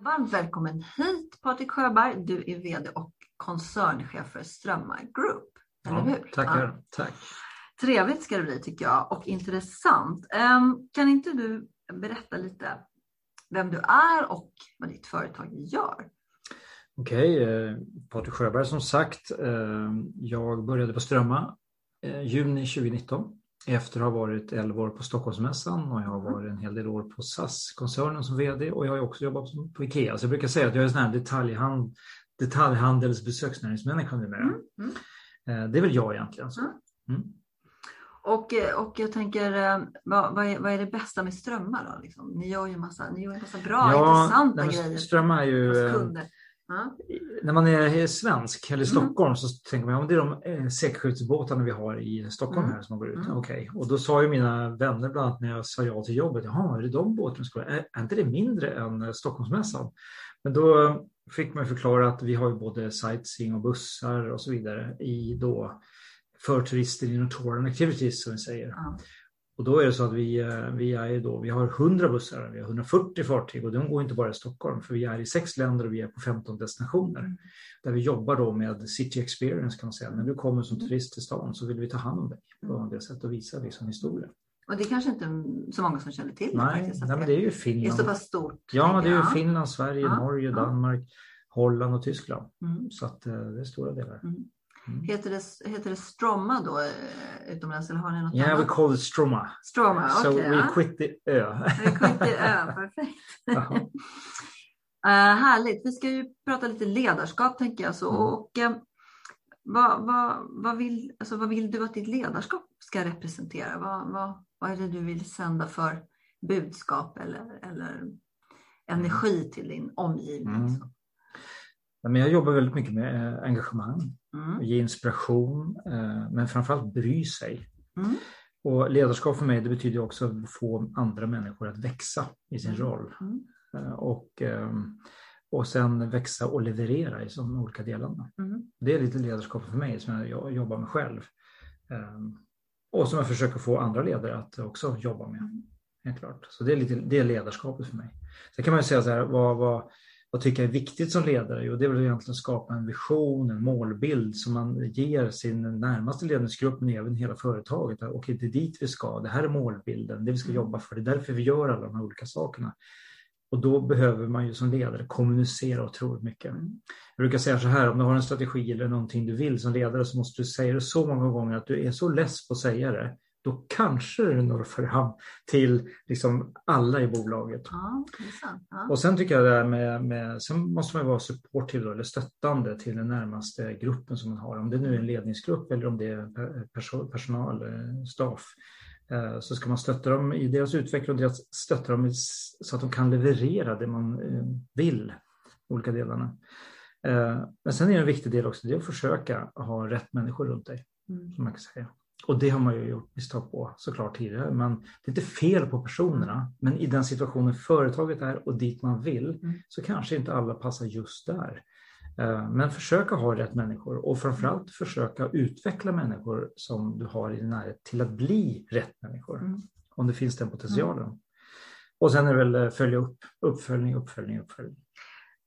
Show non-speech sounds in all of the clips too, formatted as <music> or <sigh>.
Varmt välkommen hit Patrik Sjöberg. Du är VD och koncernchef för Strömmar Group. Eller ja, hur? Tackar, tack. Trevligt ska det bli tycker jag och intressant. Um, kan inte du berätta lite vem du är och vad ditt företag gör? Okej, okay, eh, Patrik Sjöberg som sagt. Eh, jag började på Strömma eh, juni 2019 efter att ha varit 11 år på Stockholmsmässan och jag har varit en hel del år på SAS-koncernen som VD och jag har också jobbat på IKEA. Så jag brukar säga att jag är en sån här detaljhand, detaljhandels besöksnäringsmänniska numera. Mm. Mm. Det är väl jag egentligen. Så. Mm. Och, och jag tänker, vad, vad, är, vad är det bästa med Strömma då? Liksom? Ni gör ju massa, ni gör en massa bra, ja, intressanta grejer. Strömma är ju när man är svensk eller i mm. Stockholm mm. så tänker man att det är de eh, säkerhetsbåtarna vi har i Stockholm mm. här som går ut. Mm. Okay. Och då sa ju mina vänner bland annat när jag sa ja till jobbet, jaha, är det de båtarna som går? Är, är inte det mindre än eh, Stockholmsmässan? Men då fick man förklara att vi har ju både sightseeing och bussar och så vidare i då för turister inom tour and activities som vi säger. Mm. Och då är det så att vi, eh, vi, är då, vi har 100 bussar, vi har 140 fartyg och de går inte bara i Stockholm för vi är i sex länder och vi är på 15 destinationer. Mm. Där vi jobbar då med city experience kan man säga. När du kommer som mm. turist till stan så vill vi ta hand om dig på mm. det sättet och visa liksom historia. Och det är kanske inte så många som känner till nej, faktiskt, nej, men det är ju Finland. Det är så pass stort. Ja, det är ju Finland, Sverige, ja. Norge, Danmark, Holland och Tyskland. Mm. Så att eh, det är stora delar. Mm. Mm. Heter, det, heter det Stroma då uh, utomlands eller har ni något yeah, annat? we call it Stroma. Stroma, okej. Okay, so we quit the ö. <laughs> we quit the ö, perfekt. <laughs> uh, <laughs> härligt. Vi ska ju prata lite ledarskap tänker jag. Så. Mm. Och, uh, vad, vad, vad, vill, alltså, vad vill du att ditt ledarskap ska representera? Vad, vad, vad är det du vill sända för budskap eller, eller energi till din omgivning? Mm. Men jag jobbar väldigt mycket med eh, engagemang, mm. ge inspiration, eh, men framförallt bry sig. Mm. Och ledarskap för mig det betyder också att få andra människor att växa i sin mm. roll. Mm. Eh, och, ehm, och sen växa och leverera i de olika delarna. Mm. Det är lite ledarskap för mig som jag jobbar med själv. Ehm, och som jag försöker få andra ledare att också jobba med. Mm. Helt klart. Så det är, lite, det är ledarskapet för mig. Sen kan man ju säga så här, vad, vad, vad tycker jag är viktigt som ledare? Jo, det är väl egentligen att skapa en vision, en målbild som man ger sin närmaste ledningsgrupp men även hela företaget. Okej, det är dit vi ska. Det här är målbilden, det vi ska mm. jobba för. Det är därför vi gör alla de här olika sakerna. Och då behöver man ju som ledare kommunicera otroligt mycket. Mm. Jag brukar säga så här, om du har en strategi eller någonting du vill som ledare så måste du säga det så många gånger att du är så less på att säga det då kanske det når fram till liksom alla i bolaget. Ja, ja. Och sen tycker jag det med, med, sen måste man vara supportive eller stöttande till den närmaste gruppen som man har. Om det nu är en ledningsgrupp eller om det är personal, eh, staff. Eh, så ska man stötta dem i deras utveckling och stötta dem så att de kan leverera det man eh, vill, olika delarna. Men sen är det en viktig del också, det är att försöka ha rätt människor runt dig. Mm. Som man kan säga. Och det har man ju gjort misstag på såklart tidigare. Men det är inte fel på personerna. Men i den situationen företaget är och dit man vill mm. så kanske inte alla passar just där. Eh, men försöka ha rätt människor och framförallt försöka utveckla människor som du har i din närhet till att bli rätt människor. Mm. Om det finns den potentialen. Mm. Och sen är det väl eh, följa upp, uppföljning, uppföljning, uppföljning.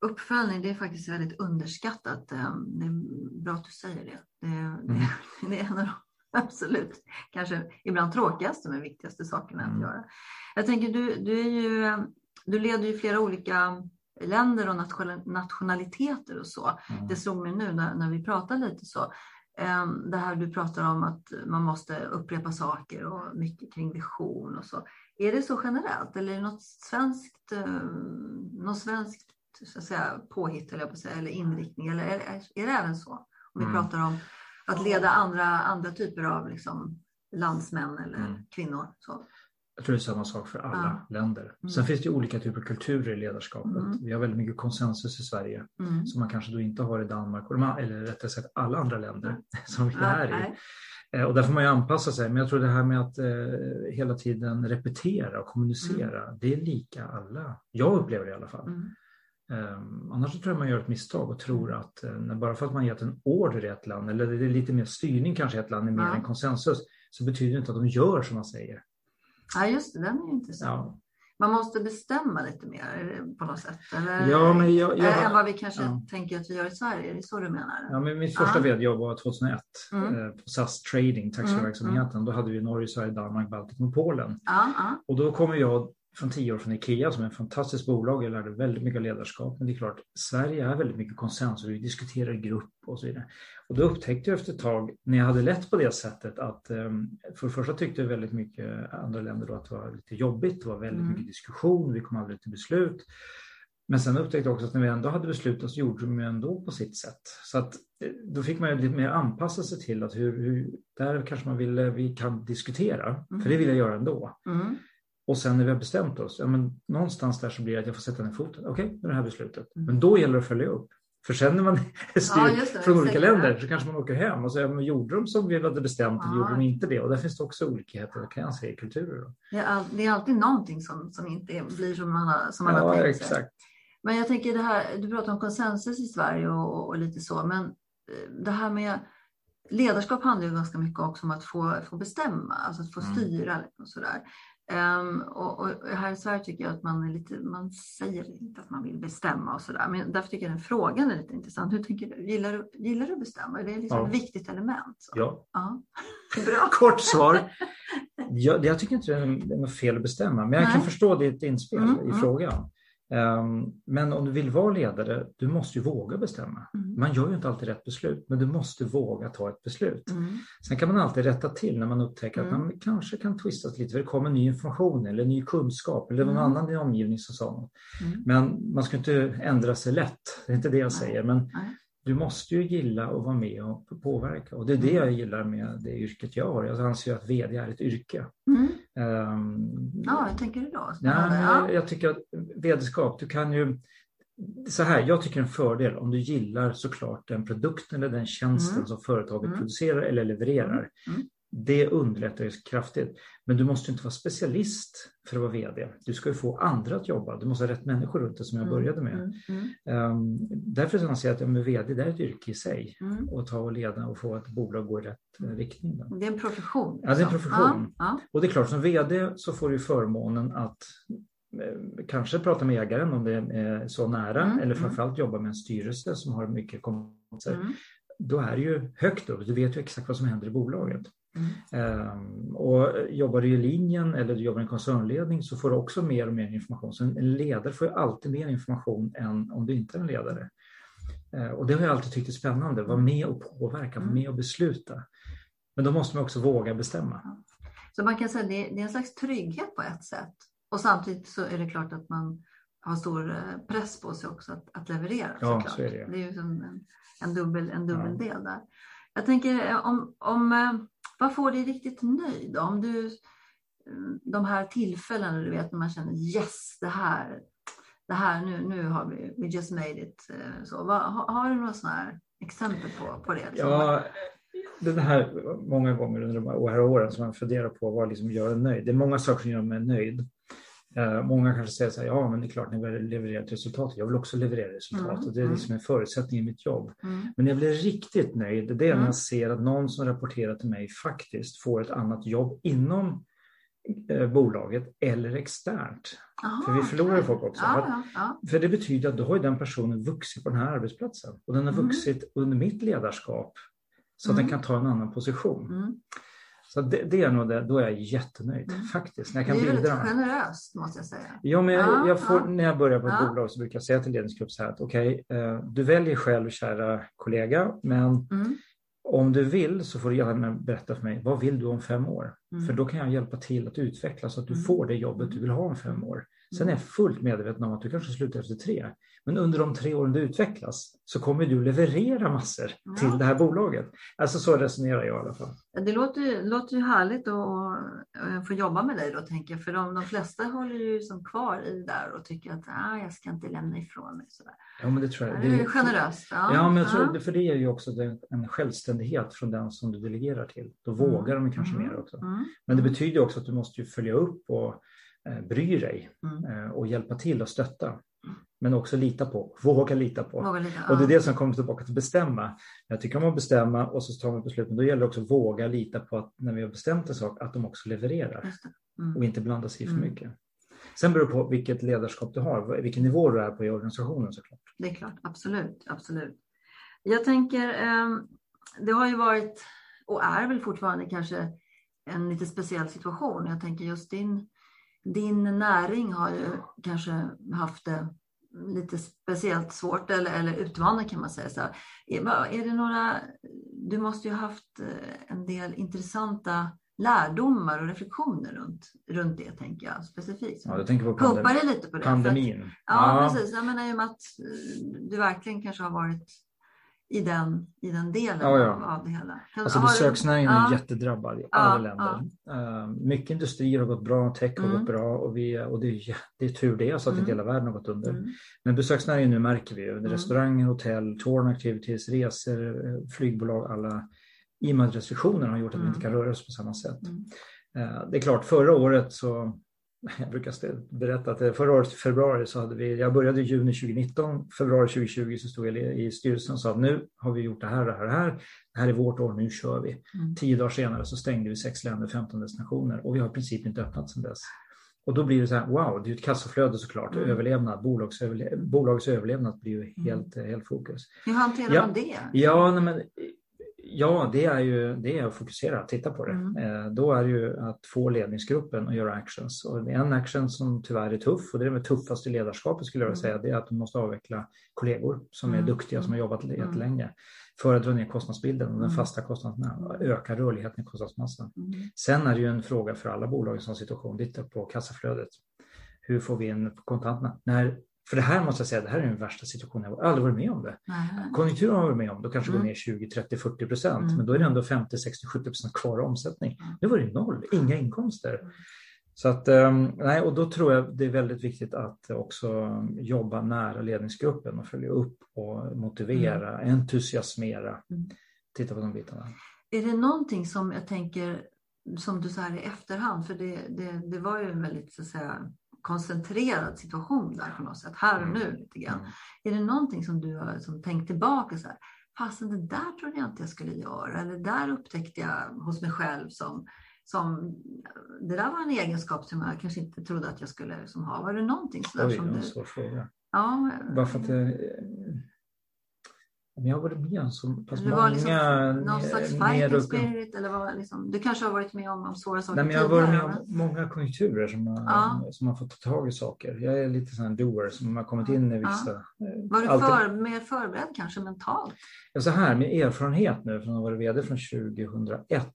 Uppföljning det är faktiskt väldigt underskattat. Eh, det är bra att du säger det. Det, det, mm. <laughs> det är en av absolut kanske ibland tråkigaste men viktigaste sakerna mm. att göra. Jag tänker du, du, är ju, du leder ju flera olika länder och nationaliteter och så. Mm. Det slog mig nu när, när vi pratade lite så. Ehm, det här du pratar om att man måste upprepa saker och mycket kring vision och så. Är det så generellt eller är det något svenskt, ehm, något svenskt så att säga, påhitt eller, på säga, eller inriktning? Eller är, är det även så? Om vi mm. pratar om att leda andra, andra typer av liksom, landsmän eller mm. kvinnor. Så. Jag tror det är samma sak för alla ja. länder. Mm. Sen finns det olika typer av kulturer i ledarskapet. Mm. Vi har väldigt mycket konsensus i Sverige mm. som man kanske då inte har i Danmark, eller rättare sagt alla andra länder <laughs> som vi är i. Eh, och där får man ju anpassa sig. Men jag tror det här med att eh, hela tiden repetera och kommunicera, mm. det är lika alla. Jag upplever det i alla fall. Mm. Um, annars tror jag man gör ett misstag och tror att uh, bara för att man gett en order i ett land, eller det är lite mer styrning kanske i ett land är mer ja. än konsensus, så betyder det inte att de gör som man säger. Ja, just det, den är ju intressant. Ja. Man måste bestämma lite mer på något sätt. Eller, ja, men jag, jag, än vad vi kanske ja. tänker att vi gör i Sverige. Är det så du menar? Ja, men mitt första ja. vd-jobb var 2001 mm. eh, på SAS Trading, taxiverksamheten. Mm. mm. Då hade vi Norge, Sverige, Danmark, Baltikum och Polen. Ja, ja. Och då kommer jag från tio år från Ikea som är ett fantastiskt bolag. Jag lärde väldigt mycket ledarskap. Men det är klart, Sverige är väldigt mycket konsensus. Vi diskuterar grupp och så vidare. Och då upptäckte jag efter ett tag, när jag hade lätt på det sättet, att ehm, för det första tyckte väldigt mycket andra länder då att det var lite jobbigt. Det var väldigt mm. mycket diskussion. Vi kom aldrig till beslut. Men sen upptäckte jag också att när vi ändå hade beslutat så gjorde de ändå på sitt sätt. Så att eh, då fick man lite mer anpassa sig till att hur, hur där kanske man ville, vi kan diskutera, mm. för det vill jag göra ändå. Mm. Och sen när vi har bestämt oss, ja, men någonstans där så blir det att jag får sätta ner foten. Okej, okay, med det här beslutet. Mm. Men då gäller det att följa upp. För sen när man <laughs> styr ja, från olika länder så kanske man åker hem och säger, men gjorde de som vi hade bestämt eller gjorde de inte det? Och där finns det också olikheter kan jag säga, i kulturer. Då. Det är alltid någonting som, som inte blir som man har, som man ja, har tänkt exakt. sig. Men jag tänker det här, du pratar om konsensus i Sverige och, och, lite så, men eh, det här med ledarskap handlar ju ganska mycket också om att få, få bestämma, alltså att få mm. styra och sådär. Um, och, och, här i Sverige tycker jag att man, är lite, man säger inte att man vill bestämma och sådär. Men därför tycker jag den frågan är lite intressant. Hur tänker du? Gillar du, gillar du att bestämma? Är det liksom ja. ett viktigt element? Så? Ja. ja. <laughs> Bra. Kort svar. <laughs> Jag, jag tycker inte det är något fel att bestämma, men jag Nej. kan förstå ditt inspel mm, i mm. frågan. Ehm, men om du vill vara ledare, du måste ju våga bestämma. Mm. Man gör ju inte alltid rätt beslut, men du måste våga ta ett beslut. Mm. Sen kan man alltid rätta till när man upptäcker mm. att man kanske kan twistas lite, för det kommer ny information eller ny kunskap eller någon mm. annan i omgivningen som sa något. Mm. Men man ska inte ändra sig lätt, det är inte det jag säger. Men Nej du måste ju gilla att vara med och påverka och det är det jag gillar med det yrket jag har. Jag anser att VD är ett yrke. Mm. Um, ja, hur tänker du då? Ja, jag tycker att vd-skap, du kan ju så här, jag tycker en fördel om du gillar såklart den produkten eller den tjänsten mm. som företaget mm. producerar eller levererar. Det underlättar ju kraftigt. Men du måste inte vara specialist för att vara VD. Du ska ju få andra att jobba. Du måste ha rätt människor runt dig som jag mm, började med. Mm, mm. Um, därför anser jag att med VD det är ett yrke i sig. Mm. Och ta och leda och få ett bolag att gå i rätt uh, riktning. Då. Det är en profession. Ja, det är en profession. Ja, ja. Och det är klart, som VD så får du förmånen att eh, kanske prata med ägaren om det är så nära mm, eller mm. framförallt jobba med en styrelse som har mycket kompetenser. Mm. Då är det ju högt upp, du vet ju exakt vad som händer i bolaget. Mm. Um, och jobbar du i linjen eller du jobbar i en koncernledning så får du också mer och mer information. Så en ledare får ju alltid mer information än om du inte är en ledare. Uh, och det har jag alltid tyckt är spännande, vara med och påverka, vara med och besluta. Men då måste man också våga bestämma. Så man kan säga att det är en slags trygghet på ett sätt. Och samtidigt så är det klart att man har stor eh, press på sig också att, att leverera. Ja, såklart. så är det. Det är ju en, en dubbel, en dubbel ja. del där. Jag tänker eh, om, om vad får dig riktigt nöjd? Om du, mm, de här tillfällena du vet när man känner yes, det här, det här nu, nu har vi we just made it. Eh, så, vad, har, du några sådana här exempel på, på det? Liksom? Ja, det här många gånger under de här åren som man funderar på vad liksom gör en nöjd. Det är många saker som gör mig nöjd. Uh, många kanske säger så här, ja men det är klart ni levererar ett resultat. Jag vill också leverera resultat mm, och det är mm. liksom en förutsättning i mitt jobb. Mm. Men jag blir riktigt nöjd, det är när mm. jag ser att någon som rapporterar till mig faktiskt får ett annat jobb inom eh, bolaget eller externt. Aha, för vi förlorar okay. folk också. Ja, ja, ja. För det betyder att då har den personen vuxit på den här arbetsplatsen och den har mm. vuxit under mitt ledarskap så att den mm. kan ta en annan position. Så det, det, är nog det, då är jag jättenöjd mm. faktiskt. När jag kan det är väldigt generöst måste jag säga. Ja, men jag, jag får, när jag börjar på ett bolag så brukar jag säga till ledningsgrupp så här att okej, okay, eh, du väljer själv kära kollega, men mm. om du vill så får du gärna berätta för mig, vad vill du om fem år? Mm. För då kan jag hjälpa till att utveckla så att du mm. får det jobbet du vill ha om fem år. Sen är jag fullt medveten om att du kanske slutar efter tre. Men under de tre åren du utvecklas så kommer du leverera massor ja. till det här bolaget. Alltså så resonerar jag i alla fall. Det låter, låter ju härligt att få jobba med dig då tänker jag. För de, de flesta håller ju som kvar i det där och tycker att ah, jag ska inte lämna ifrån mig. Sådär. Ja, men det tror jag. Det är generöst. Ja, ja men jag tror, ja. för det är ju också en självständighet från den som du delegerar till. Då mm. vågar de kanske mm. mer också. Mm. Men det betyder också att du måste följa upp och eh, bry dig mm. eh, och hjälpa till och stötta. Men också lita på, våga lita på. Våga lita, och det är det som kommer tillbaka till bestämma. Jag tycker om att bestämma och så tar man beslut, men då gäller det också att våga lita på att när vi har bestämt en sak, att de också levererar mm. och inte blanda sig i för mm. mycket. Sen beror det på vilket ledarskap du har, vilken nivå du är på i organisationen såklart. Det är klart, absolut, absolut. Jag tänker, ehm, det har ju varit och är väl fortfarande kanske en lite speciell situation. Jag tänker just din, din näring har ju kanske haft det lite speciellt svårt eller, eller utmanande kan man säga. Så är, är det några, du måste ju ha haft eh, en del intressanta lärdomar och reflektioner runt, runt det, tänker jag specifikt. Ja, jag tänker på pandem lite på det. pandemin. Att, ja, ja, precis. Jag menar med att eh, du verkligen kanske har varit i den, i den delen ja, ja. Av, det hela. Alltså besöksnäringen är jättedrabbad i alla länder. Uh, mycket industrier har gått bra, tech har mm. gått bra och, vi, och det, är, det är tur det, så att mm. inte hela världen har gått under. Mm. Men besöksnäringen nu märker vi ju, mm. restauranger, hotell, touring activities, resor, flygbolag, alla i och med att restriktionerna har gjort att vi inte mm. kan röra oss på samma sätt. Uh, det är klart, förra året så jag brukar berätta att förra året i februari så hade vi, jag började i juni 2019, februari 2020 så stod jag i styrelsen och sa att nu har vi gjort det här, det här, det här. Det här är vårt år, nu kör vi. Mm. Tio dagar senare så stängde vi sex länder, 15 destinationer och vi har i princip inte öppnat sedan dess. Och då blir det så här, wow, det är ett kassaflöde såklart, mm. överlevnad, bolagets överlevnad blir ju helt, mm. helt fokus. Hur hanterar ja, man det? Ja, nej, men Ja, det är ju det är att fokusera, titta på det. Mm. Eh, då är det ju att få ledningsgruppen att göra actions. Och en action som tyvärr är tuff, och det är det tuffaste ledarskapet skulle jag vilja säga, det är att du måste avveckla kollegor som är mm. duktiga, som har jobbat mm. jättelänge för att dra ner kostnadsbilden och den mm. fasta kostnaden öka rörligheten i kostnadsmassan. Mm. Sen är det ju en fråga för alla bolag i sån situation, titta på kassaflödet. Hur får vi in kontanterna? När för det här måste jag säga, det här är den värsta situationen. Jag har aldrig varit med om det. Mm. Konjunkturen har jag varit med om, då kanske mm. går ner 20, 30, 40 procent. Mm. Men då är det ändå 50, 60, 70 procent kvar i omsättning. Mm. Nu var det noll, inga inkomster. Mm. Så att, um, nej, och då tror jag det är väldigt viktigt att också jobba nära ledningsgruppen och följa upp och motivera, mm. entusiasmera. Titta på de bitarna. Är det någonting som jag tänker, som du säger i efterhand, för det, det, det var ju väldigt så att säga koncentrerad situation där på något sätt, här och nu mm. lite grann. Mm. Är det någonting som du har som tänkt tillbaka så här, fasen det där trodde jag inte jag skulle göra eller det där upptäckte jag hos mig själv som, som det där var en egenskap som jag kanske inte trodde att jag skulle som ha. Var det någonting sådär Oj, som du... svår fråga. Ja, Bara för att det, men jag har varit med om så pass det många... Liksom någon slags fighting spirit eller vad, liksom, du kanske har varit med om, om svåra saker Nej, men Jag har varit med om många konjunkturer som har, ja. som har fått ta tag i saker. Jag är lite sån doer som har kommit in i vissa... Ja. Var du för, mer förberedd kanske mentalt? Ja, så här med erfarenhet nu från att varit vd från 2001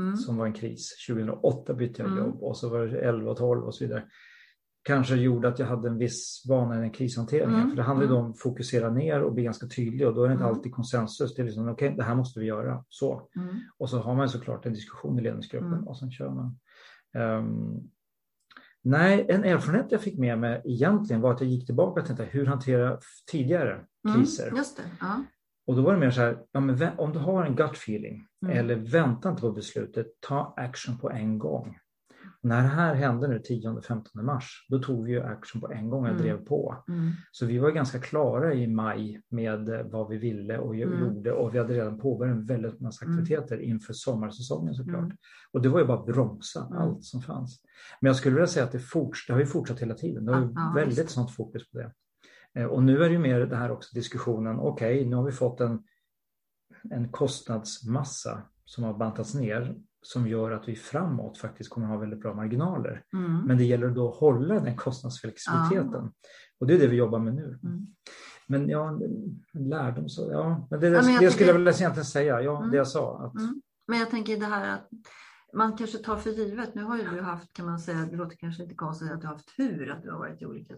mm. som var en kris. 2008 bytte jag mm. jobb och så var det 11 och 12 och så vidare kanske gjorde att jag hade en viss vana i krishanteringen. Mm. För det handlar ju mm. om att fokusera ner och bli ganska tydlig och då är det inte mm. alltid konsensus. Det är liksom, okej, okay, det här måste vi göra. Så. Mm. Och så har man såklart en diskussion i ledningsgruppen mm. och sen kör man. Um, nej, en erfarenhet jag fick med mig egentligen var att jag gick tillbaka och tänkte hur hantera tidigare mm, kriser. Just det. Ja. Och då var det mer så här, ja, men om du har en gut feeling eller vänta inte på beslutet, ta action på en gång. När det här hände nu 10-15 mars, då tog vi ju action på en gång och mm. drev på. Mm. Så vi var ganska klara i maj med vad vi ville och mm. gjorde och vi hade redan påbörjat en väldigt massa mm. aktiviteter inför sommarsäsongen såklart. Mm. Och det var ju bara att bromsa mm. allt som fanns. Men jag skulle vilja säga att det, forts det har ju fortsatt hela tiden. Det har ju ja, väldigt just. sånt fokus på det. Eh, och nu är det ju mer det här också diskussionen, okej, okay, nu har vi fått en, en kostnadsmassa som har bantats ner som gör att vi framåt faktiskt kommer att ha väldigt bra marginaler. Mm. Men det gäller då att hålla den kostnadsflexibiliteten. Ja. Och det är det vi jobbar med nu. Mm. Men ja, lärdom så, ja. Men det, ja, men jag det skulle jag väl egentligen säga, ja, mm. det jag sa. Att... Mm. Men jag tänker det här att man kanske tar för givet, nu har ju du haft, kan man säga, det låter kanske lite konstigt att du har haft tur, att du har varit i olika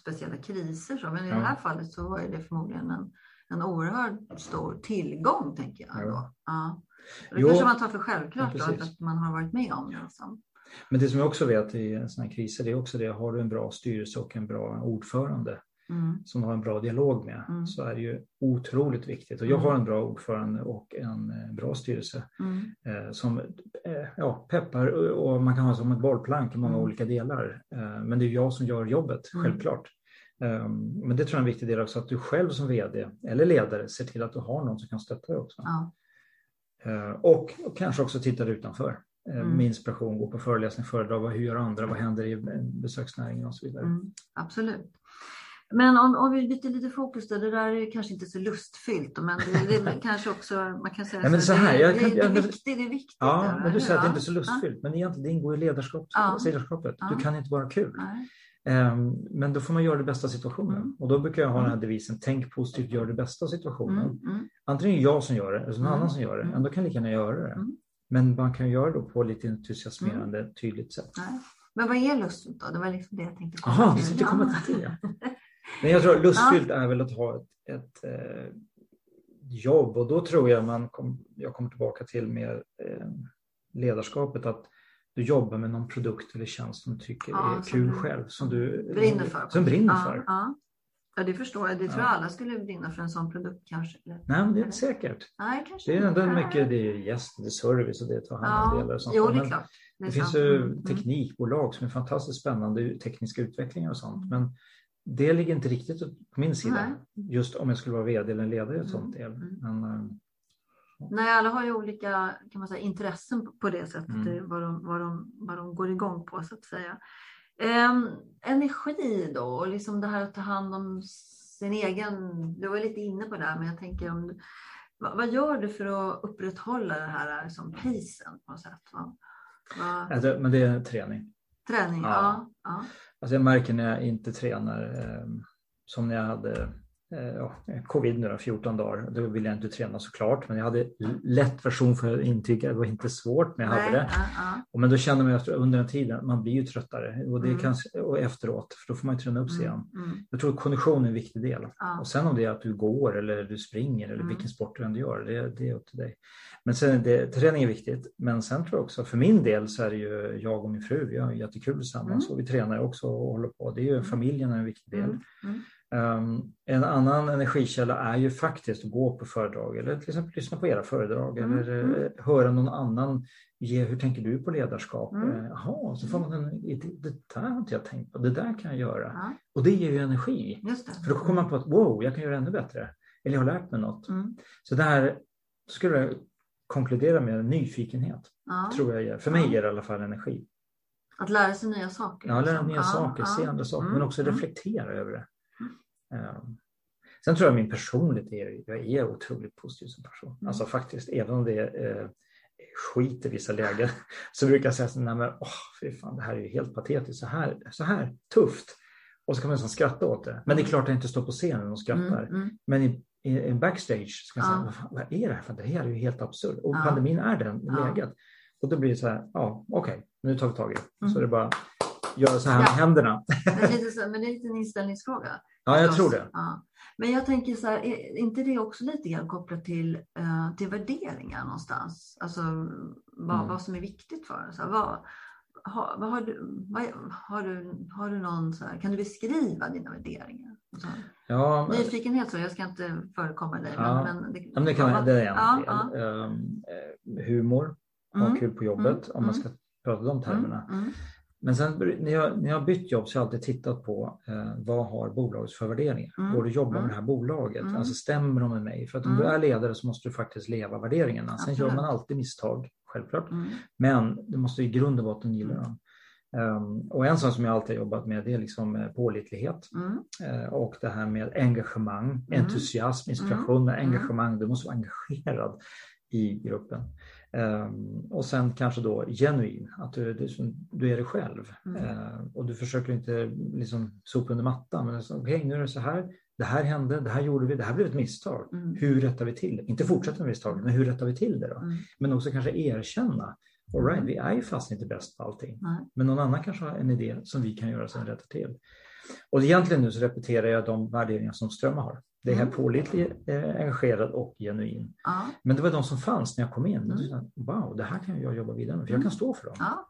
speciella kriser, så, men i ja. det här fallet så var det förmodligen en, en oerhört stor tillgång, tänker jag. Ja. Ja. Det jo. kanske man tar för självklart ja, då, att man har varit med om. Liksom. Men det som jag också vet i sådana här kriser, det är också det, har du en bra styrelse och en bra ordförande mm. som du har en bra dialog med, mm. så är det ju otroligt viktigt. Och jag har en bra ordförande och en eh, bra styrelse mm. eh, som eh, ja, peppar och man kan ha som ett bollplank i många mm. olika delar. Men det är jag som gör jobbet, mm. självklart. Ehm, men det tror jag är en viktig del också, att du själv som vd eller ledare ser till att du har någon som kan stötta dig också. Ja. Eh, och, och, kanske också tittar utanför eh, mm. med inspiration, gå på föreläsning, föredrag, hur gör andra, vad händer i besöksnäringen och så vidare. Mm, absolut. Men om, om vi byter lite fokus då, det där är kanske inte så lustfyllt, men det, det <laughs> kanske också, man kan säga ja, men så här, det, jag, det, jag, det, är viktigt, det är viktigt. Ja, men du säger att det inte är så lustfyllt, ja. men egentligen det ingår i ledarskap, ja. ledarskapet. Du kan inte vara kul. Nej. Ehm, men då får man göra det bästa av situationen. Mm. Och då brukar jag ha den här mm. devisen, tänk positivt, gör det bästa av situationen. Mm. Mm. Antingen jag som gör det, eller någon mm. annan som gör det, mm. då kan jag lika gärna göra det. Men man kan göra det på lite entusiasmerande, tydligt sätt. Nej. Men vad är lustfyllt då? Det var liksom det jag tänkte komma Aha, till. Jaha, komma till det. Men jag tror lustfyllt ja. är väl att ha ett, ett eh, jobb och då tror jag man kom, jag kommer tillbaka till med eh, ledarskapet att du jobbar med någon produkt eller tjänst som du tycker ja, är kul du själv. Som du brinner för. Som brinner för. Ja, ja. det förstår jag. Det tror jag alla skulle brinna för en sån produkt kanske. Nej, men det är inte säkert. Nej, kanske det är ändå mycket det är gäst, det är service och det är ta hand om delar. Och sånt. Jo, det är klart. Det, är det finns ju mm. teknikbolag som är fantastiskt spännande, tekniska utvecklingar och sånt. Men det ligger inte riktigt på min sida. Nej. Just om jag skulle vara vd eller ledare i ett sånt mm. del. Men, eh, Nej, alla har ju olika kan man säga, intressen på det sättet, mm. vad, de, vad, de, vad de går igång på så att säga. Um, energi då, och liksom det här att ta hand om sin egen, du var lite inne på det, men jag tänker om vad, vad gör du för att upprätthålla det här som pacen på något sätt? Va? Va? Alltså, men det är träning. Träning, ja. ja. ja. Alltså jag märker när jag inte tränar, eh, som när jag hade Eh, covid nu då, 14 dagar. Då ville jag inte träna såklart, men jag hade lätt version för att intyga. Det var inte svårt, men jag hade det. Uh, uh. Men då kände man efter, under den tiden, man blir ju tröttare och, det mm. kan, och efteråt, för då får man träna upp sig mm, igen. Mm. Jag tror att kondition är en viktig del. Uh. Och sen om det är att du går eller du springer eller mm. vilken sport du än gör, det, det är upp till dig. Men sen det, träning är viktigt. Men sen tror jag också, för min del så är det ju jag och min fru, vi har jättekul tillsammans mm. och vi tränar också och håller på. Det är ju mm. familjen är en viktig del. Um, en annan energikälla är ju faktiskt att gå på föredrag eller till exempel lyssna på era föredrag mm. eller mm. höra någon annan ge hur tänker du på ledarskap? Mm. Jaha, så får man en idé. Det där har inte jag tänkt på, det där kan jag göra. Ja. Och det ger ju energi. För då kommer man på att wow, jag kan göra ännu bättre. Eller jag har lärt mig något. Mm. Så det här skulle jag konkludera med nyfikenhet. Ja. Tror jag ger. För mig ger det i alla fall energi. Att lära sig nya saker? Ja, lära liksom. nya ja, saker, se andra saker, men mm, också mm. reflektera över det. Ehm, sen tror jag min personlighet är, jag är otroligt positiv som person. Mm. Alltså faktiskt, även om det är eh, skit i vissa lägen <laughs> så brukar jag säga så nej men åh, fy fan, det här är ju helt patetiskt, så här, så här tufft. Och så kan man nästan skratta åt det. Men det är klart att jag inte står på scenen och skrattar. Mm, mm. Men i, i, i backstage ska jag säga, vad, fan, vad, är det här för Det här är ju helt absurt. Och ja. pandemin är den ja. läget. Och då blir det så här, ja okej, okay, nu tar vi tag i det. Så är det bara göra så här med händerna. Men, lite <laughs> så, men det är en inställningsfråga. Ja, jag tror det. Ja. Men jag tänker så här, är inte det också lite grann kopplat till, uh, till värderingar någonstans? Alltså vad, mm. vad som är viktigt för vad, har, vad har, du, vad, har, du, har du någon så här, kan du beskriva dina värderingar? Så, ja, men, Nyfikenhet så, jag ska inte förekomma dig. Ja, men, men, det, men det, kan, det är en ja, del. Ja. Um, humor, ha mm. kul på jobbet mm. om man ska prata de termerna. Mm. mm. Men sen när jag, när jag bytt jobb så har jag alltid tittat på eh, vad har bolagets för värderingar? Mm. Går det att jobba mm. med det här bolaget? Mm. Alltså stämmer de med mig? För att om du mm. är ledare så måste du faktiskt leva värderingarna. Sen gör man alltid misstag, självklart. Mm. Men du måste i grund och botten gilla dem. Um, och en sak som jag alltid har jobbat med det är liksom eh, pålitlighet mm. uh, och det här med engagemang, mm. entusiasm, inspiration. Mm. Engagemang, du måste vara engagerad i gruppen. Um, och sen kanske då genuin, att du, du, du är dig själv. Mm. Uh, och du försöker inte liksom sopa under mattan. Men okej, okay, nu är det så här. Det här hände, det här gjorde vi, det här blev ett misstag. Mm. Hur rättar vi till det? Inte fortsätta med misstaget, men hur rättar vi till det då? Mm. Men också kanske erkänna. All right, vi är ju fast inte bäst på allting. Men någon annan kanske har en idé som vi kan göra som rättar till. Och egentligen nu så repeterar jag de värderingar som Strömma har. Det är mm. pålitlig, eh, engagerad och genuin. Ja. Men det var de som fanns när jag kom in. Mm. Wow, det här kan jag jobba vidare med för jag kan mm. stå för dem. Ja.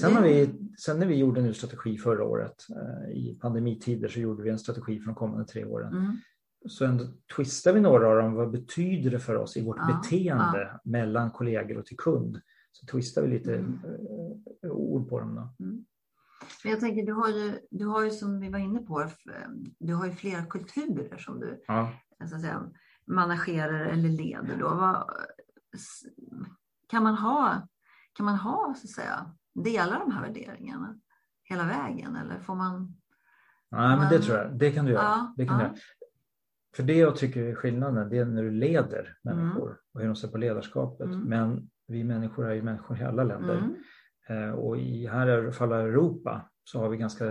Sen, när vi, sen när vi gjorde en ny strategi förra året eh, i pandemitider så gjorde vi en strategi för de kommande tre åren. Mm. Så ändå twistade vi några av dem. Vad betyder det för oss i vårt ja. beteende mellan kollegor och till kund? Så twistade vi lite mm. eh, ord på dem. Då. Mm. Men jag tänker, du har, ju, du har ju som vi var inne på, du har ju flera kulturer som du ja. så att säga, managerar eller leder. Då. Vad, kan, man ha, kan man ha så att säga, dela de här värderingarna hela vägen eller får man? Nej, men det tror jag. Det kan du göra. Ja, det kan ja. du göra. För det jag tycker är skillnaden, det är när du leder människor mm. och hur de ser på ledarskapet. Mm. Men vi människor är ju människor i alla länder. Mm. Eh, och i här i fall Europa så har vi ganska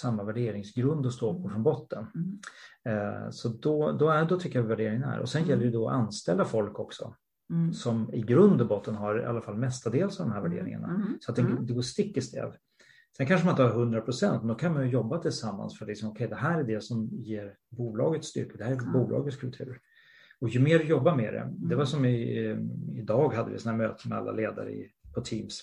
samma värderingsgrund att stå på mm. från botten. Mm. Eh, så då, då, är, då tycker jag värderingen är. Och sen mm. gäller det då att anställa folk också. Mm. Som i grund och botten har i alla fall mestadels av de här mm. värderingarna. Mm. Så att det, det går stick i stäv. Sen kanske man inte har 100 procent, men då kan man jobba tillsammans för att liksom, okay, det här är det som ger bolaget styrka, det här är bolagets kultur. Och ju mer du jobbar med det, det var som i, idag hade vi sådana möten med alla ledare i, på Teams.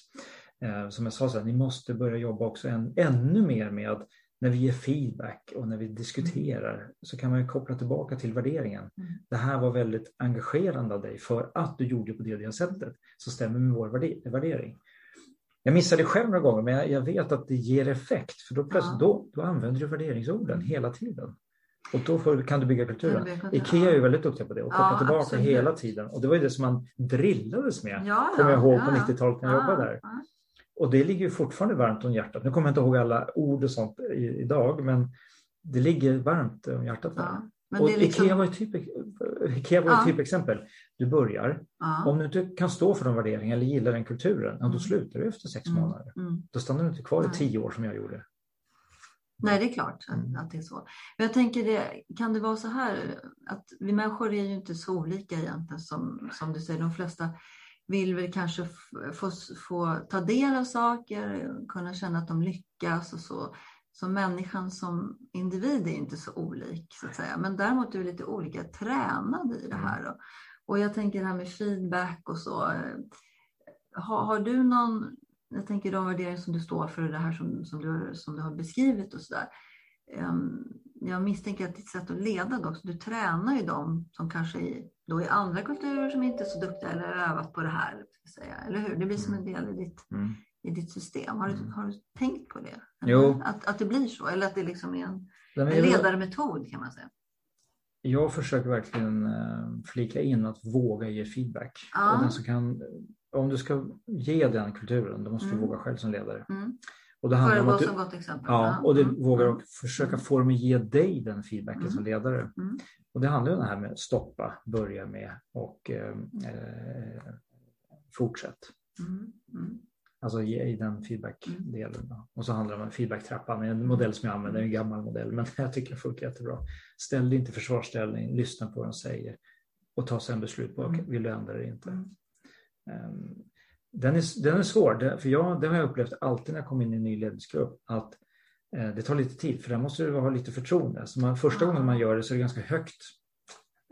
Eh, som jag sa, så här, ni måste börja jobba också än, ännu mer med när vi ger feedback och när vi diskuterar mm. så kan man ju koppla tillbaka till värderingen. Mm. Det här var väldigt engagerande av dig för att du gjorde på det och det sättet. Så stämmer med vår värdering. Jag missade själv några gånger men jag, jag vet att det ger effekt för då, plötsligt, ja. då, då använder du värderingsorden mm. hela tiden. Och då får, kan du bygga kulturen. Ikea är ju väldigt duktiga på det och koppla ja, tillbaka absolut. hela tiden. Och det var ju det som man drillades med, ja, kommer jag ihåg på 90-talet när jag jobbade där. Och det ligger fortfarande varmt om hjärtat. Nu kommer jag inte ihåg alla ord och sånt idag, men det ligger varmt om hjärtat. Ja, och liksom... Ikea var ett, typ, Ikea var ja. typexempel. Du börjar, ja. om du inte kan stå för de värderingarna eller gillar den kulturen, ja, då mm. slutar du efter sex mm. månader. Mm. Då stannar du inte kvar i tio år som jag gjorde. Nej, det är klart mm. att det är så. Men jag tänker, det, kan det vara så här att vi människor är ju inte så olika egentligen som, som du säger. De flesta vill väl kanske få, få ta del av saker, kunna känna att de lyckas och så. Så människan som individ är inte så olik så att säga. Men däremot är vi lite olika tränade i det här. Och, och jag tänker det här med feedback och så. Har, har du någon, jag tänker de värderingar som du står för, det här som, som, du, som du har beskrivit och sådär. Um, ehm, jag misstänker att ditt sätt att leda då, du tränar ju dem som kanske är då i andra kulturer som inte är så duktiga eller har övat på det här. Säga, eller hur? Det blir som en mm. del i ditt, mm. i ditt system. Har du, mm. har du tänkt på det? Jo. Att, att det blir så eller att det liksom är en, en ledarmetod kan man säga. Jag försöker verkligen eh, flika in att våga ge feedback. Ja. Och den som kan, om du ska ge den kulturen, då måste du mm. våga själv som ledare. Mm. Och det handlar du, som gott exempel. Ja, och du mm. vågar mm. försöka få dem att ge dig den feedbacken mm. som ledare. Mm. Och det handlar om det här med stoppa, börja med och eh, eh fortsätt. Mm. Mm. Alltså ge i den feedback-delen. Och så handlar det om feedback-trappan, en modell som jag använder, en gammal modell, men <laughs> jag tycker det funkar jättebra. Ställ dig inte i försvarsställning, lyssna på vad de säger och ta sen beslut på, vill du ändra det inte? Um, den är, den är svår, för jag, det har jag upplevt alltid när jag kommer in i en ny ledningsgrupp att eh, det tar lite tid för där måste du ha lite förtroende. Så man, första gången man gör det så är det ganska högt,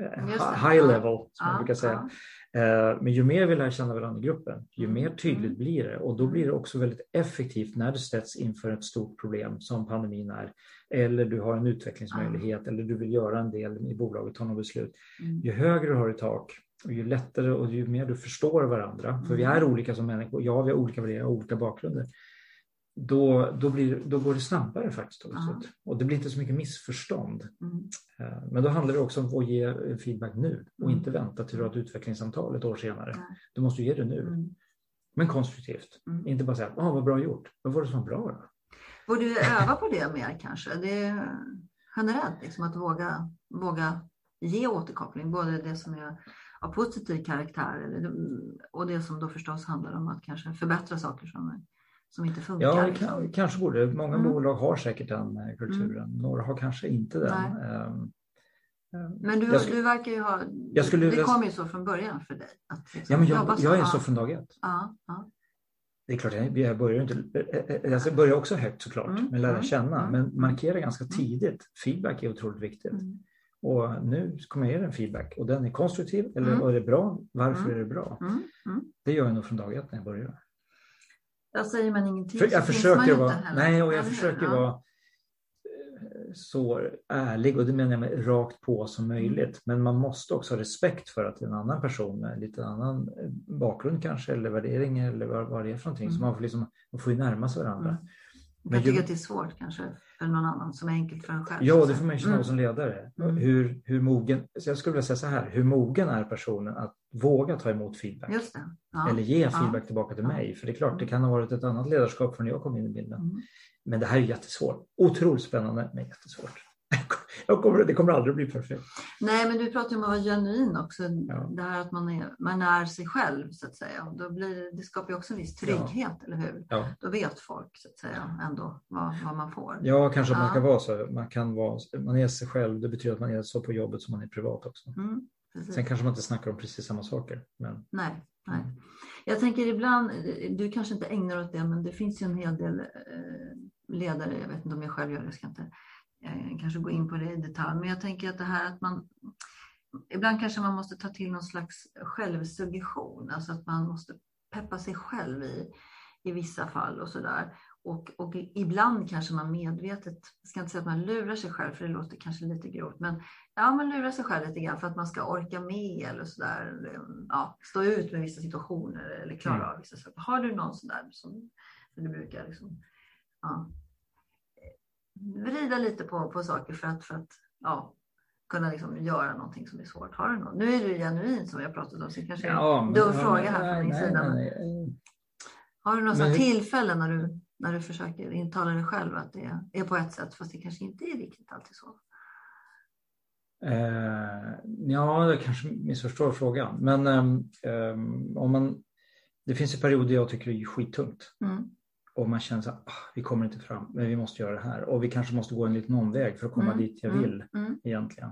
eh, high level som man brukar säga. Eh, men ju mer vi lär känna varandra i gruppen, ju mm. mer tydligt mm. blir det och då blir det också väldigt effektivt när du sätts inför ett stort problem som pandemin är. Eller du har en utvecklingsmöjlighet eller du vill göra en del i bolaget, ta något beslut. Mm. Ju högre du har i tak, och ju lättare och ju mer du förstår varandra, för vi är mm. olika som människor, ja vi har olika värderingar och olika bakgrunder, då, då, blir, då går det snabbare faktiskt. Också. Och det blir inte så mycket missförstånd. Mm. Eh, men då handlar det också om att ge feedback nu och mm. inte vänta till du har ett utvecklingssamtal ett år senare. Du måste ge det nu. Mm. Men konstruktivt. Mm. Inte bara säga, ah, vad bra gjort. Vad var det som var bra då? Borde du öva på det mer kanske? Det är generellt, liksom, att våga, våga ge återkoppling. Både det som är av positiv karaktär. Eller, och det som då förstås handlar om att kanske förbättra saker som, som inte funkar. Ja, liksom. kanske borde. Många mm. bolag har säkert den eh, kulturen. Mm. Några har kanske inte den. Um, men du, skulle, du verkar ju ha, jag skulle, det kom ju så från början för dig. Att liksom ja, men jag, jag är så från dag ett. Ja, ja. Det är klart, jag börjar, inte, eh, eh, jag börjar också högt såklart mm, med lära mm, känna, mm, men markera ganska mm. tidigt. Feedback är otroligt viktigt. Mm. Och nu kommer jag ge en feedback och den är konstruktiv eller mm. är det bra? Varför mm. är det bra? Mm. Mm. Det gör jag nog från dag ett när jag börjar. Jag säger man ingenting För, jag försöker vara, nej, och jag försöker ja. vara eh, så ärlig och det menar jag med rakt på som mm. möjligt. Men man måste också ha respekt för att en annan person med lite annan eh, bakgrund kanske eller värdering eller vad, vad det är för någonting. Mm. Så man får, liksom, man får ju närma sig varandra. Mm. Jag tycker att det är svårt kanske för någon annan som är enkelt för en själv. Ja, det får man ju känna mm. som ledare. Mm. Hur, hur mogen, så jag skulle vilja säga så här, hur mogen är personen att våga ta emot feedback? Just det. Ja. Eller ge feedback ja. tillbaka till mig. För det är klart, det kan ha varit ett annat ledarskap från när jag kom in i bilden. Mm. Men det här är jättesvårt. Otroligt spännande, men jättesvårt. <laughs> Kommer, det kommer aldrig bli perfekt. Nej, men du pratar om att vara genuin också. Ja. Det här att man är, man är sig själv så att säga. Då blir, det skapar ju också en viss trygghet, ja. eller hur? Ja. Då vet folk så att säga ändå vad, vad man får. Ja, kanske man ska vara så. Man, kan vara, man är sig själv. Det betyder att man är så på jobbet som man är privat också. Mm, Sen kanske man inte snackar om precis samma saker. Men... Nej, nej. Jag tänker ibland, du kanske inte ägnar åt det, men det finns ju en hel del eh, ledare, jag vet inte om jag själv gör det, jag ska inte kanske gå in på det i detalj, men jag tänker att det här att man Ibland kanske man måste ta till någon slags självsuggestion, alltså att man måste peppa sig själv i, i vissa fall och sådär. Och, och ibland kanske man medvetet, jag ska inte säga att man lurar sig själv för det låter kanske lite grovt, men ja, man lurar sig själv lite grann för att man ska orka med eller sådär, ja, stå ut med vissa situationer eller klara mm. av vissa saker. Har du någon sån där som, som du brukar liksom, ja, vrida lite på, på saker för att, för att ja, kunna liksom göra någonting som är svårt. Har du något? Nu är du genuin som jag pratat om, så det kanske är ja, en dum fråga här från min sida. Nej. Har du några tillfällen när du, när du försöker intala dig själv att det är på ett sätt fast det kanske inte är riktigt alltid så? Eh, ja, jag kanske missförstår frågan. Men eh, om man, det finns ju perioder jag tycker det är skittungt. Mm och man känner att ah, vi kommer inte fram, men vi måste göra det här och vi kanske måste gå en liten omväg för att komma mm. dit jag mm, vill mm. egentligen.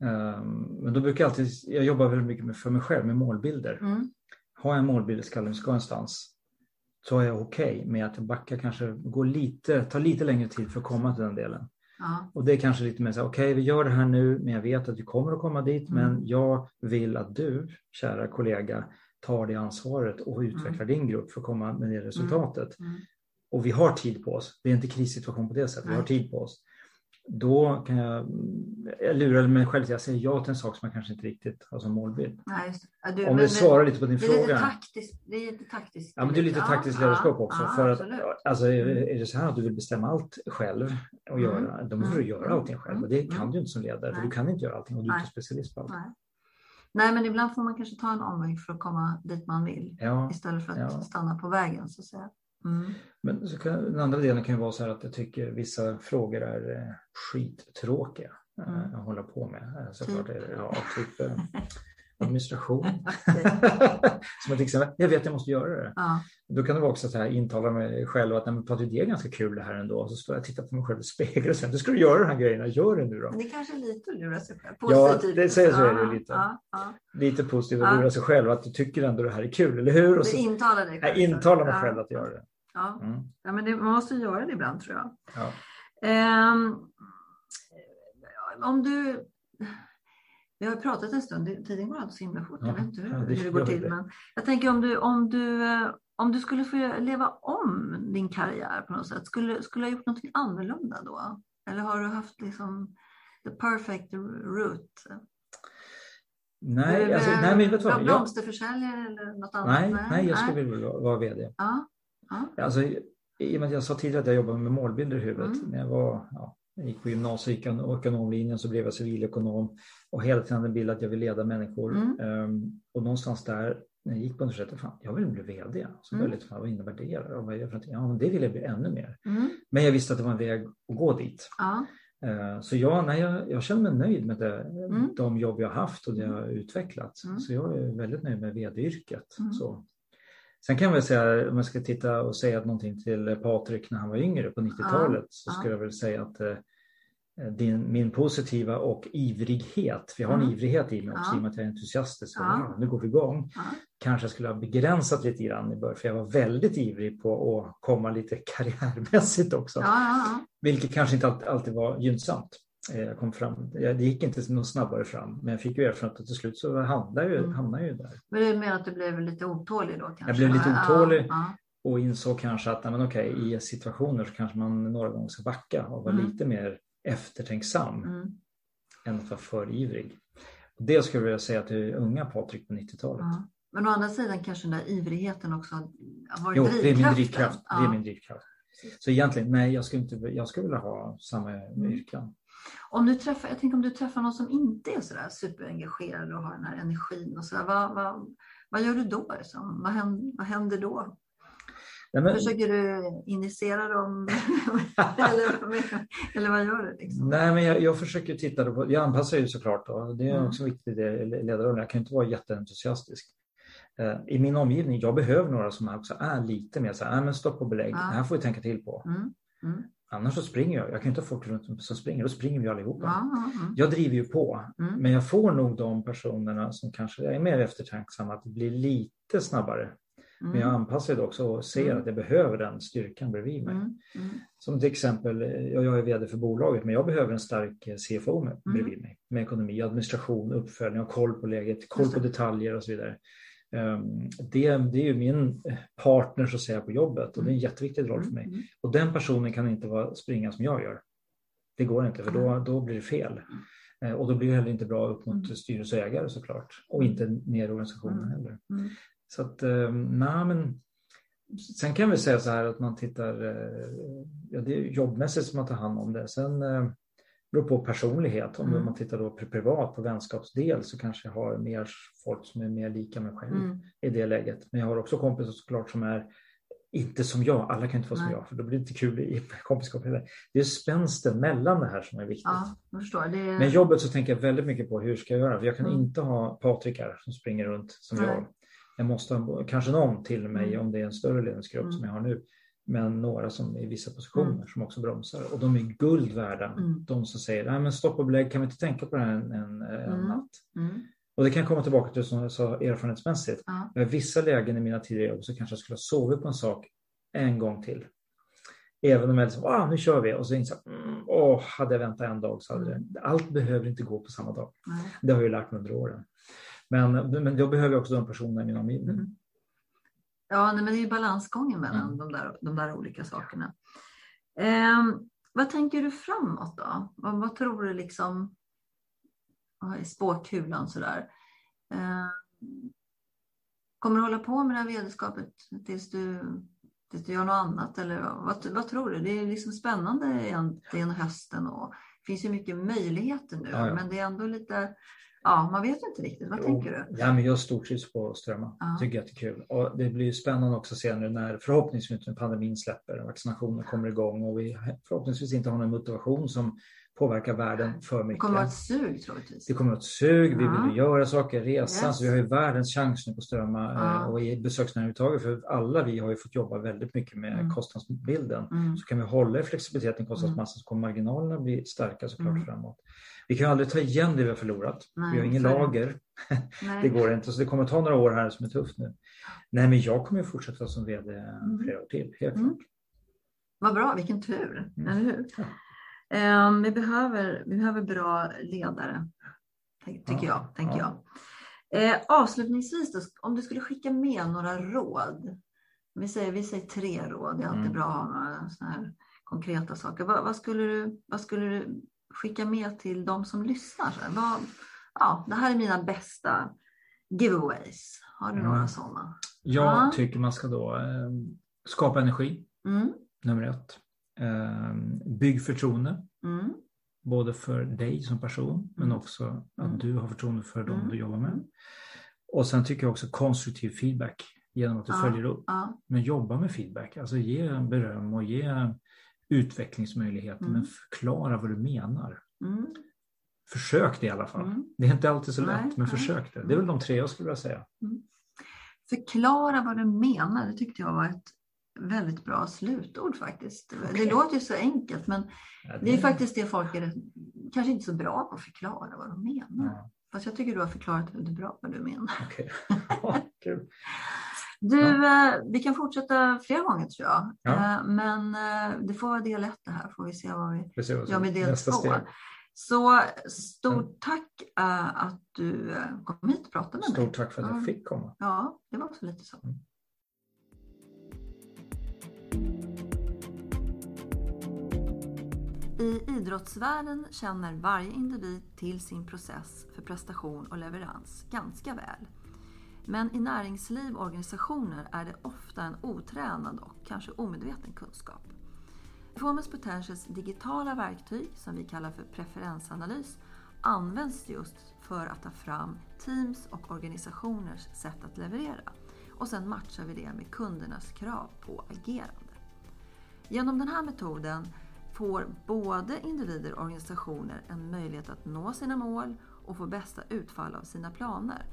Um, men då brukar jag alltid, jag jobbar väldigt mycket med, för mig själv med målbilder. Mm. Har jag en målbild i skallen, ska någonstans, så är jag okej okay med att backa kanske, gå lite, ta lite längre tid för att komma till den delen. Ja. Och det är kanske lite mer så okej okay, vi gör det här nu, men jag vet att vi kommer att komma dit, men mm. jag vill att du, kära kollega, tar det ansvaret och utvecklar mm. din grupp för att komma med det resultatet. Mm. Mm. Och vi har tid på oss. Det är inte krissituation på det sättet. Vi har tid på oss. Då kan jag, jag lura mig själv till att säga ja till en sak som jag kanske inte riktigt har som målbild. Nej, du, Om det svarar lite på din det fråga. Lite taktiskt, det är lite taktiskt. Ja, men det är lite taktiskt ja, ledarskap också. Ja, för att, alltså, är det så här att du vill bestämma allt själv och mm. göra, då måste du göra mm. allting själv. Och det kan du inte som ledare, för du kan inte göra allting och du är inte specialist på allt. Nej. Men ibland får man kanske ta en omväg för att komma dit man vill ja, istället för att ja. stanna på vägen så att säga. Mm. Men så kan, den andra delen kan ju vara så här att jag tycker vissa frågor är eh, skittråkiga eh, mm. att hålla på med. Eh, såklart, typ. Ja, typ <laughs> administration. <laughs> Som till exempel, jag vet att jag måste göra det. Ja. Då kan det vara också så här intala mig själv att nej, men Patrik, det är ganska kul det här ändå. Så står jag och tittar på mig själv i spegeln och säger, du ska du göra de här grejerna, gör det nu då. Men det är kanske lite att lura sig själv. Positivt. Ja, det säger så är det lite. Ja, ja. Lite positivt att lura sig själv, att du tycker ändå det här är kul, eller hur? Och så, intalar dig själv. Jag intalar mig själv att göra det. Ja, mm. ja men det, man måste göra det ibland tror jag. Ja. Um, om du vi har pratat en stund, tiden går alltid så himla fort. jag vet inte hur, ja, det, hur det går till. Men jag tänker om du, om, du, om du skulle få leva om din karriär på något sätt, skulle, skulle du ha gjort något annorlunda då? Eller har du haft liksom the perfect route? Nej, du, alltså, nej men vet du vad? Blomsterförsäljare eller något annat? Nej, nej, nej jag skulle vilja vara vd. Ja, ja. Alltså, I och med att jag sa tidigare att jag jobbade med målbilder i huvudet mm. när jag var ja, gick på gymnasiet och ekonomlinjen så blev jag civilekonom och hela tiden en bild att jag vill leda människor. Mm. Um, och någonstans där när jag gick på universitetet, fan, jag vill bli vd. Så mm. lite, fan, vad innebär det? Och vad för ja, det vill jag bli ännu mer. Mm. Men jag visste att det var en väg att gå dit. Ja. Eh, så jag, nej, jag, jag, känner mig nöjd med det, mm. de jobb jag haft och det jag har utvecklat. Mm. Så jag är väldigt nöjd med vd-yrket. Mm. Sen kan jag väl säga, om jag ska titta och säga någonting till Patrik när han var yngre på 90-talet, så skulle jag väl säga att eh, din, min positiva och ivrighet, för jag har en mm. ivrighet i mig också ja. i och med att jag är entusiastisk. Ja. Nu går vi igång. Ja. Kanske skulle ha begränsat lite grann i början, för jag var väldigt ivrig på att komma lite <laughs> karriärmässigt också. Ja, Vilket kanske inte alltid var gynnsamt. Eh, jag kom fram, det gick inte något snabbare fram, men jag fick ju erfarenhet och till slut så hamnade jag, mm. hamnade jag ju där. Men du menar att du blev lite otålig då? Kanske? Jag blev lite otålig och insåg kanske att nej, men okej, i situationer så kanske man några gånger ska backa och vara mm. lite mer eftertänksam mm. än att vara för ivrig. Det skulle jag vilja säga till unga Patrik på 90-talet. Ja. Men å andra sidan kanske den där ivrigheten också har varit jo, det är min drivkraft. Ja. Det är min drivkraft. Så egentligen, nej, jag skulle, inte, jag skulle vilja ha samma mm. Om du träffar, jag tänker om du träffar någon som inte är sådär superengagerad och har den här energin och sådär, vad, vad, vad gör du då? Liksom? Vad, händer, vad händer då? Nej, men... Försöker du initiera dem? <laughs> eller, eller vad gör du? Liksom? Nej, men jag, jag försöker titta på, jag anpassar ju såklart då. Det är mm. också viktigt i ledarrollen. Jag kan inte vara jätteentusiastisk. Eh, I min omgivning, jag behöver några som också är lite mer så här, men stopp och belägg, ja. det här får vi tänka till på. Mm. Mm. Annars så springer jag. Jag kan inte ha folk runt som springer, då springer vi allihopa. Ja, Jag driver ju på, mm. men jag får nog de personerna som kanske är mer eftertänksamma att bli lite snabbare. Mm. Men jag anpassar det också och ser mm. att jag behöver den styrkan bredvid mig. Mm. mm. Som till exempel, jag är vd för bolaget, men jag behöver en stark eh, CFO med, mm. bredvid mig. Med ekonomi, administration, uppföljning och koll på läget, koll på detaljer och så vidare. Ehm, det, det är ju min partner så att säga på jobbet och det är en mm. jätteviktig roll för mig. Och den personen kan inte vara, springa som jag gör. Det går inte, för då, då blir det fel. Eh, och då blir det heller inte bra upp mot styrelse och ägare såklart. Och inte ner i organisationen heller. Så att, ehm, nej men Sen kan vi säga så här att man tittar, eh, ja det är jobbmässigt som man tar hand om det. Sen beror på personlighet. Om mm. man tittar då privat på vänskapsdel så kanske jag har mer folk som är mer lika mig själv mm. i det läget. Men jag har också kompisar såklart som är inte som jag, alla kan inte vara Nej. som jag för då blir det inte kul i <laughs> kompiskap. Det är spänsten mellan det här som är viktigt. Ja, förstår. Det... Men jobbet så tänker jag väldigt mycket på hur ska jag göra? För jag kan mm. inte ha Patrikar som springer runt som Nej. jag jag måste ha kanske någon till mig mm. om det är en större ledningsgrupp mm. som jag har nu. Men några som i vissa positioner mm. som också bromsar. Och de är guld värda. Mm. De som säger, Nej, men stopp och belägg, kan vi inte tänka på det här en, en, en mm. natt? Mm. Och det kan komma tillbaka till som jag sa erfarenhetsmässigt. Ja. I vissa lägen i mina tidigare jobb så kanske jag skulle ha sovit på en sak en gång till. Även om jag liksom, ah, nu kör vi och så inser jag, mm, åh, hade jag väntat en dag så hade det, allt behöver inte gå på samma dag. Det har jag lärt mig under åren. Men, men då behöver jag också de personerna i min omgivning. Ja, men det är ju balansgången mellan mm. de, där, de där olika sakerna. Eh, vad tänker du framåt då? Vad, vad tror du liksom i spåkulan sådär? Eh, kommer du hålla på med det här vetenskapet tills du, tills du gör något annat? Eller vad, vad tror du? Det är liksom spännande egentligen hösten och det finns ju mycket möjligheter nu, ja, ja. men det är ändå lite Ja, man vet inte riktigt. Vad jo, tänker du? Ja, men jag stortrivs på Strömma. Ja. Tycker att det är kul. Och det blir spännande också att se nu när förhoppningsvis när pandemin släpper och vaccinationen kommer igång och vi förhoppningsvis inte har någon motivation som påverkar världen för mycket. Det kommer att ett sug troligtvis. Det kommer att vara ett sug. Vi vill göra saker, resa. Yes. Så vi har ju världens chans nu på Strömma ja. Eh, och i besöksnäringen För alla vi har ju fått jobba väldigt mycket med mm. kostnadsbilden. Mm. Så kan vi hålla i flexibiliteten, kostnadsmassan, så kommer marginalerna bli starka såklart mm. framåt. Vi kan aldrig ta igen det vi har förlorat. Nej, vi har ingen lager. <laughs> det går inte. Så det kommer ta några år här som är tufft nu. Nej, men jag kommer att fortsätta som vd mm. flera år till, helt mm. klart. Vad bra, vilken tur, mm. eller hur? Ja. Um, vi, behöver, vi behöver bra ledare, tycker ja, jag. Tänker ja. jag. Eh, avslutningsvis, då, om du skulle skicka med några råd. Vi säger, vi säger tre råd, det är alltid mm. bra att ha några såna här konkreta saker. Vad, vad, skulle du, vad skulle du skicka med till de som lyssnar? Vad, ja, det här är mina bästa giveaways. Har du mm. några sådana? Jag ja. tycker man ska då eh, skapa energi, mm. nummer ett. Eh, bygg förtroende. Mm. Både för dig som person men mm. också att mm. du har förtroende för dem du jobbar med. Och sen tycker jag också konstruktiv feedback genom att du ja. följer upp. Ja. Men jobba med feedback, alltså ge beröm och ge utvecklingsmöjligheter, mm. men förklara vad du menar. Mm. Försök det i alla fall. Mm. Det är inte alltid så lätt, nej, men nej. försök det. Det är väl de tre jag skulle vilja säga. Mm. Förklara vad du menar, det tyckte jag var ett väldigt bra slutord faktiskt. Okay. Det låter ju så enkelt men ja, det... det... är faktiskt det folk är kanske inte så bra på att förklara vad de menar. Ja. Fast jag tycker du har förklarat väldigt bra vad du menar. Okay. <laughs> Du, ja. Eh, vi kan fortsätta flera gånger tror jag. Ja. Eh, men eh, det får vara del ett det här, får vi se vad vi gör med del två. Steg. Så stort tack att du kom hit och pratade med stort mig. Stort tack för att jag fick komma. Ja, det var också lite så. Mm. I idrottsvärlden känner varje individ till sin process för prestation och leverans ganska väl. Men i näringsliv och organisationer är det ofta en otränad och kanske omedveten kunskap. Performance Potentials digitala verktyg, som vi kallar för preferensanalys, används just för att ta fram teams och organisationers sätt att leverera. Och sen matchar vi det med kundernas krav på agerande. Genom den här metoden får både individer och organisationer en möjlighet att nå sina mål och få bästa utfall av sina planer.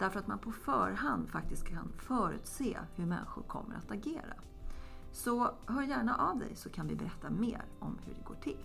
Därför att man på förhand faktiskt kan förutse hur människor kommer att agera. Så hör gärna av dig så kan vi berätta mer om hur det går till.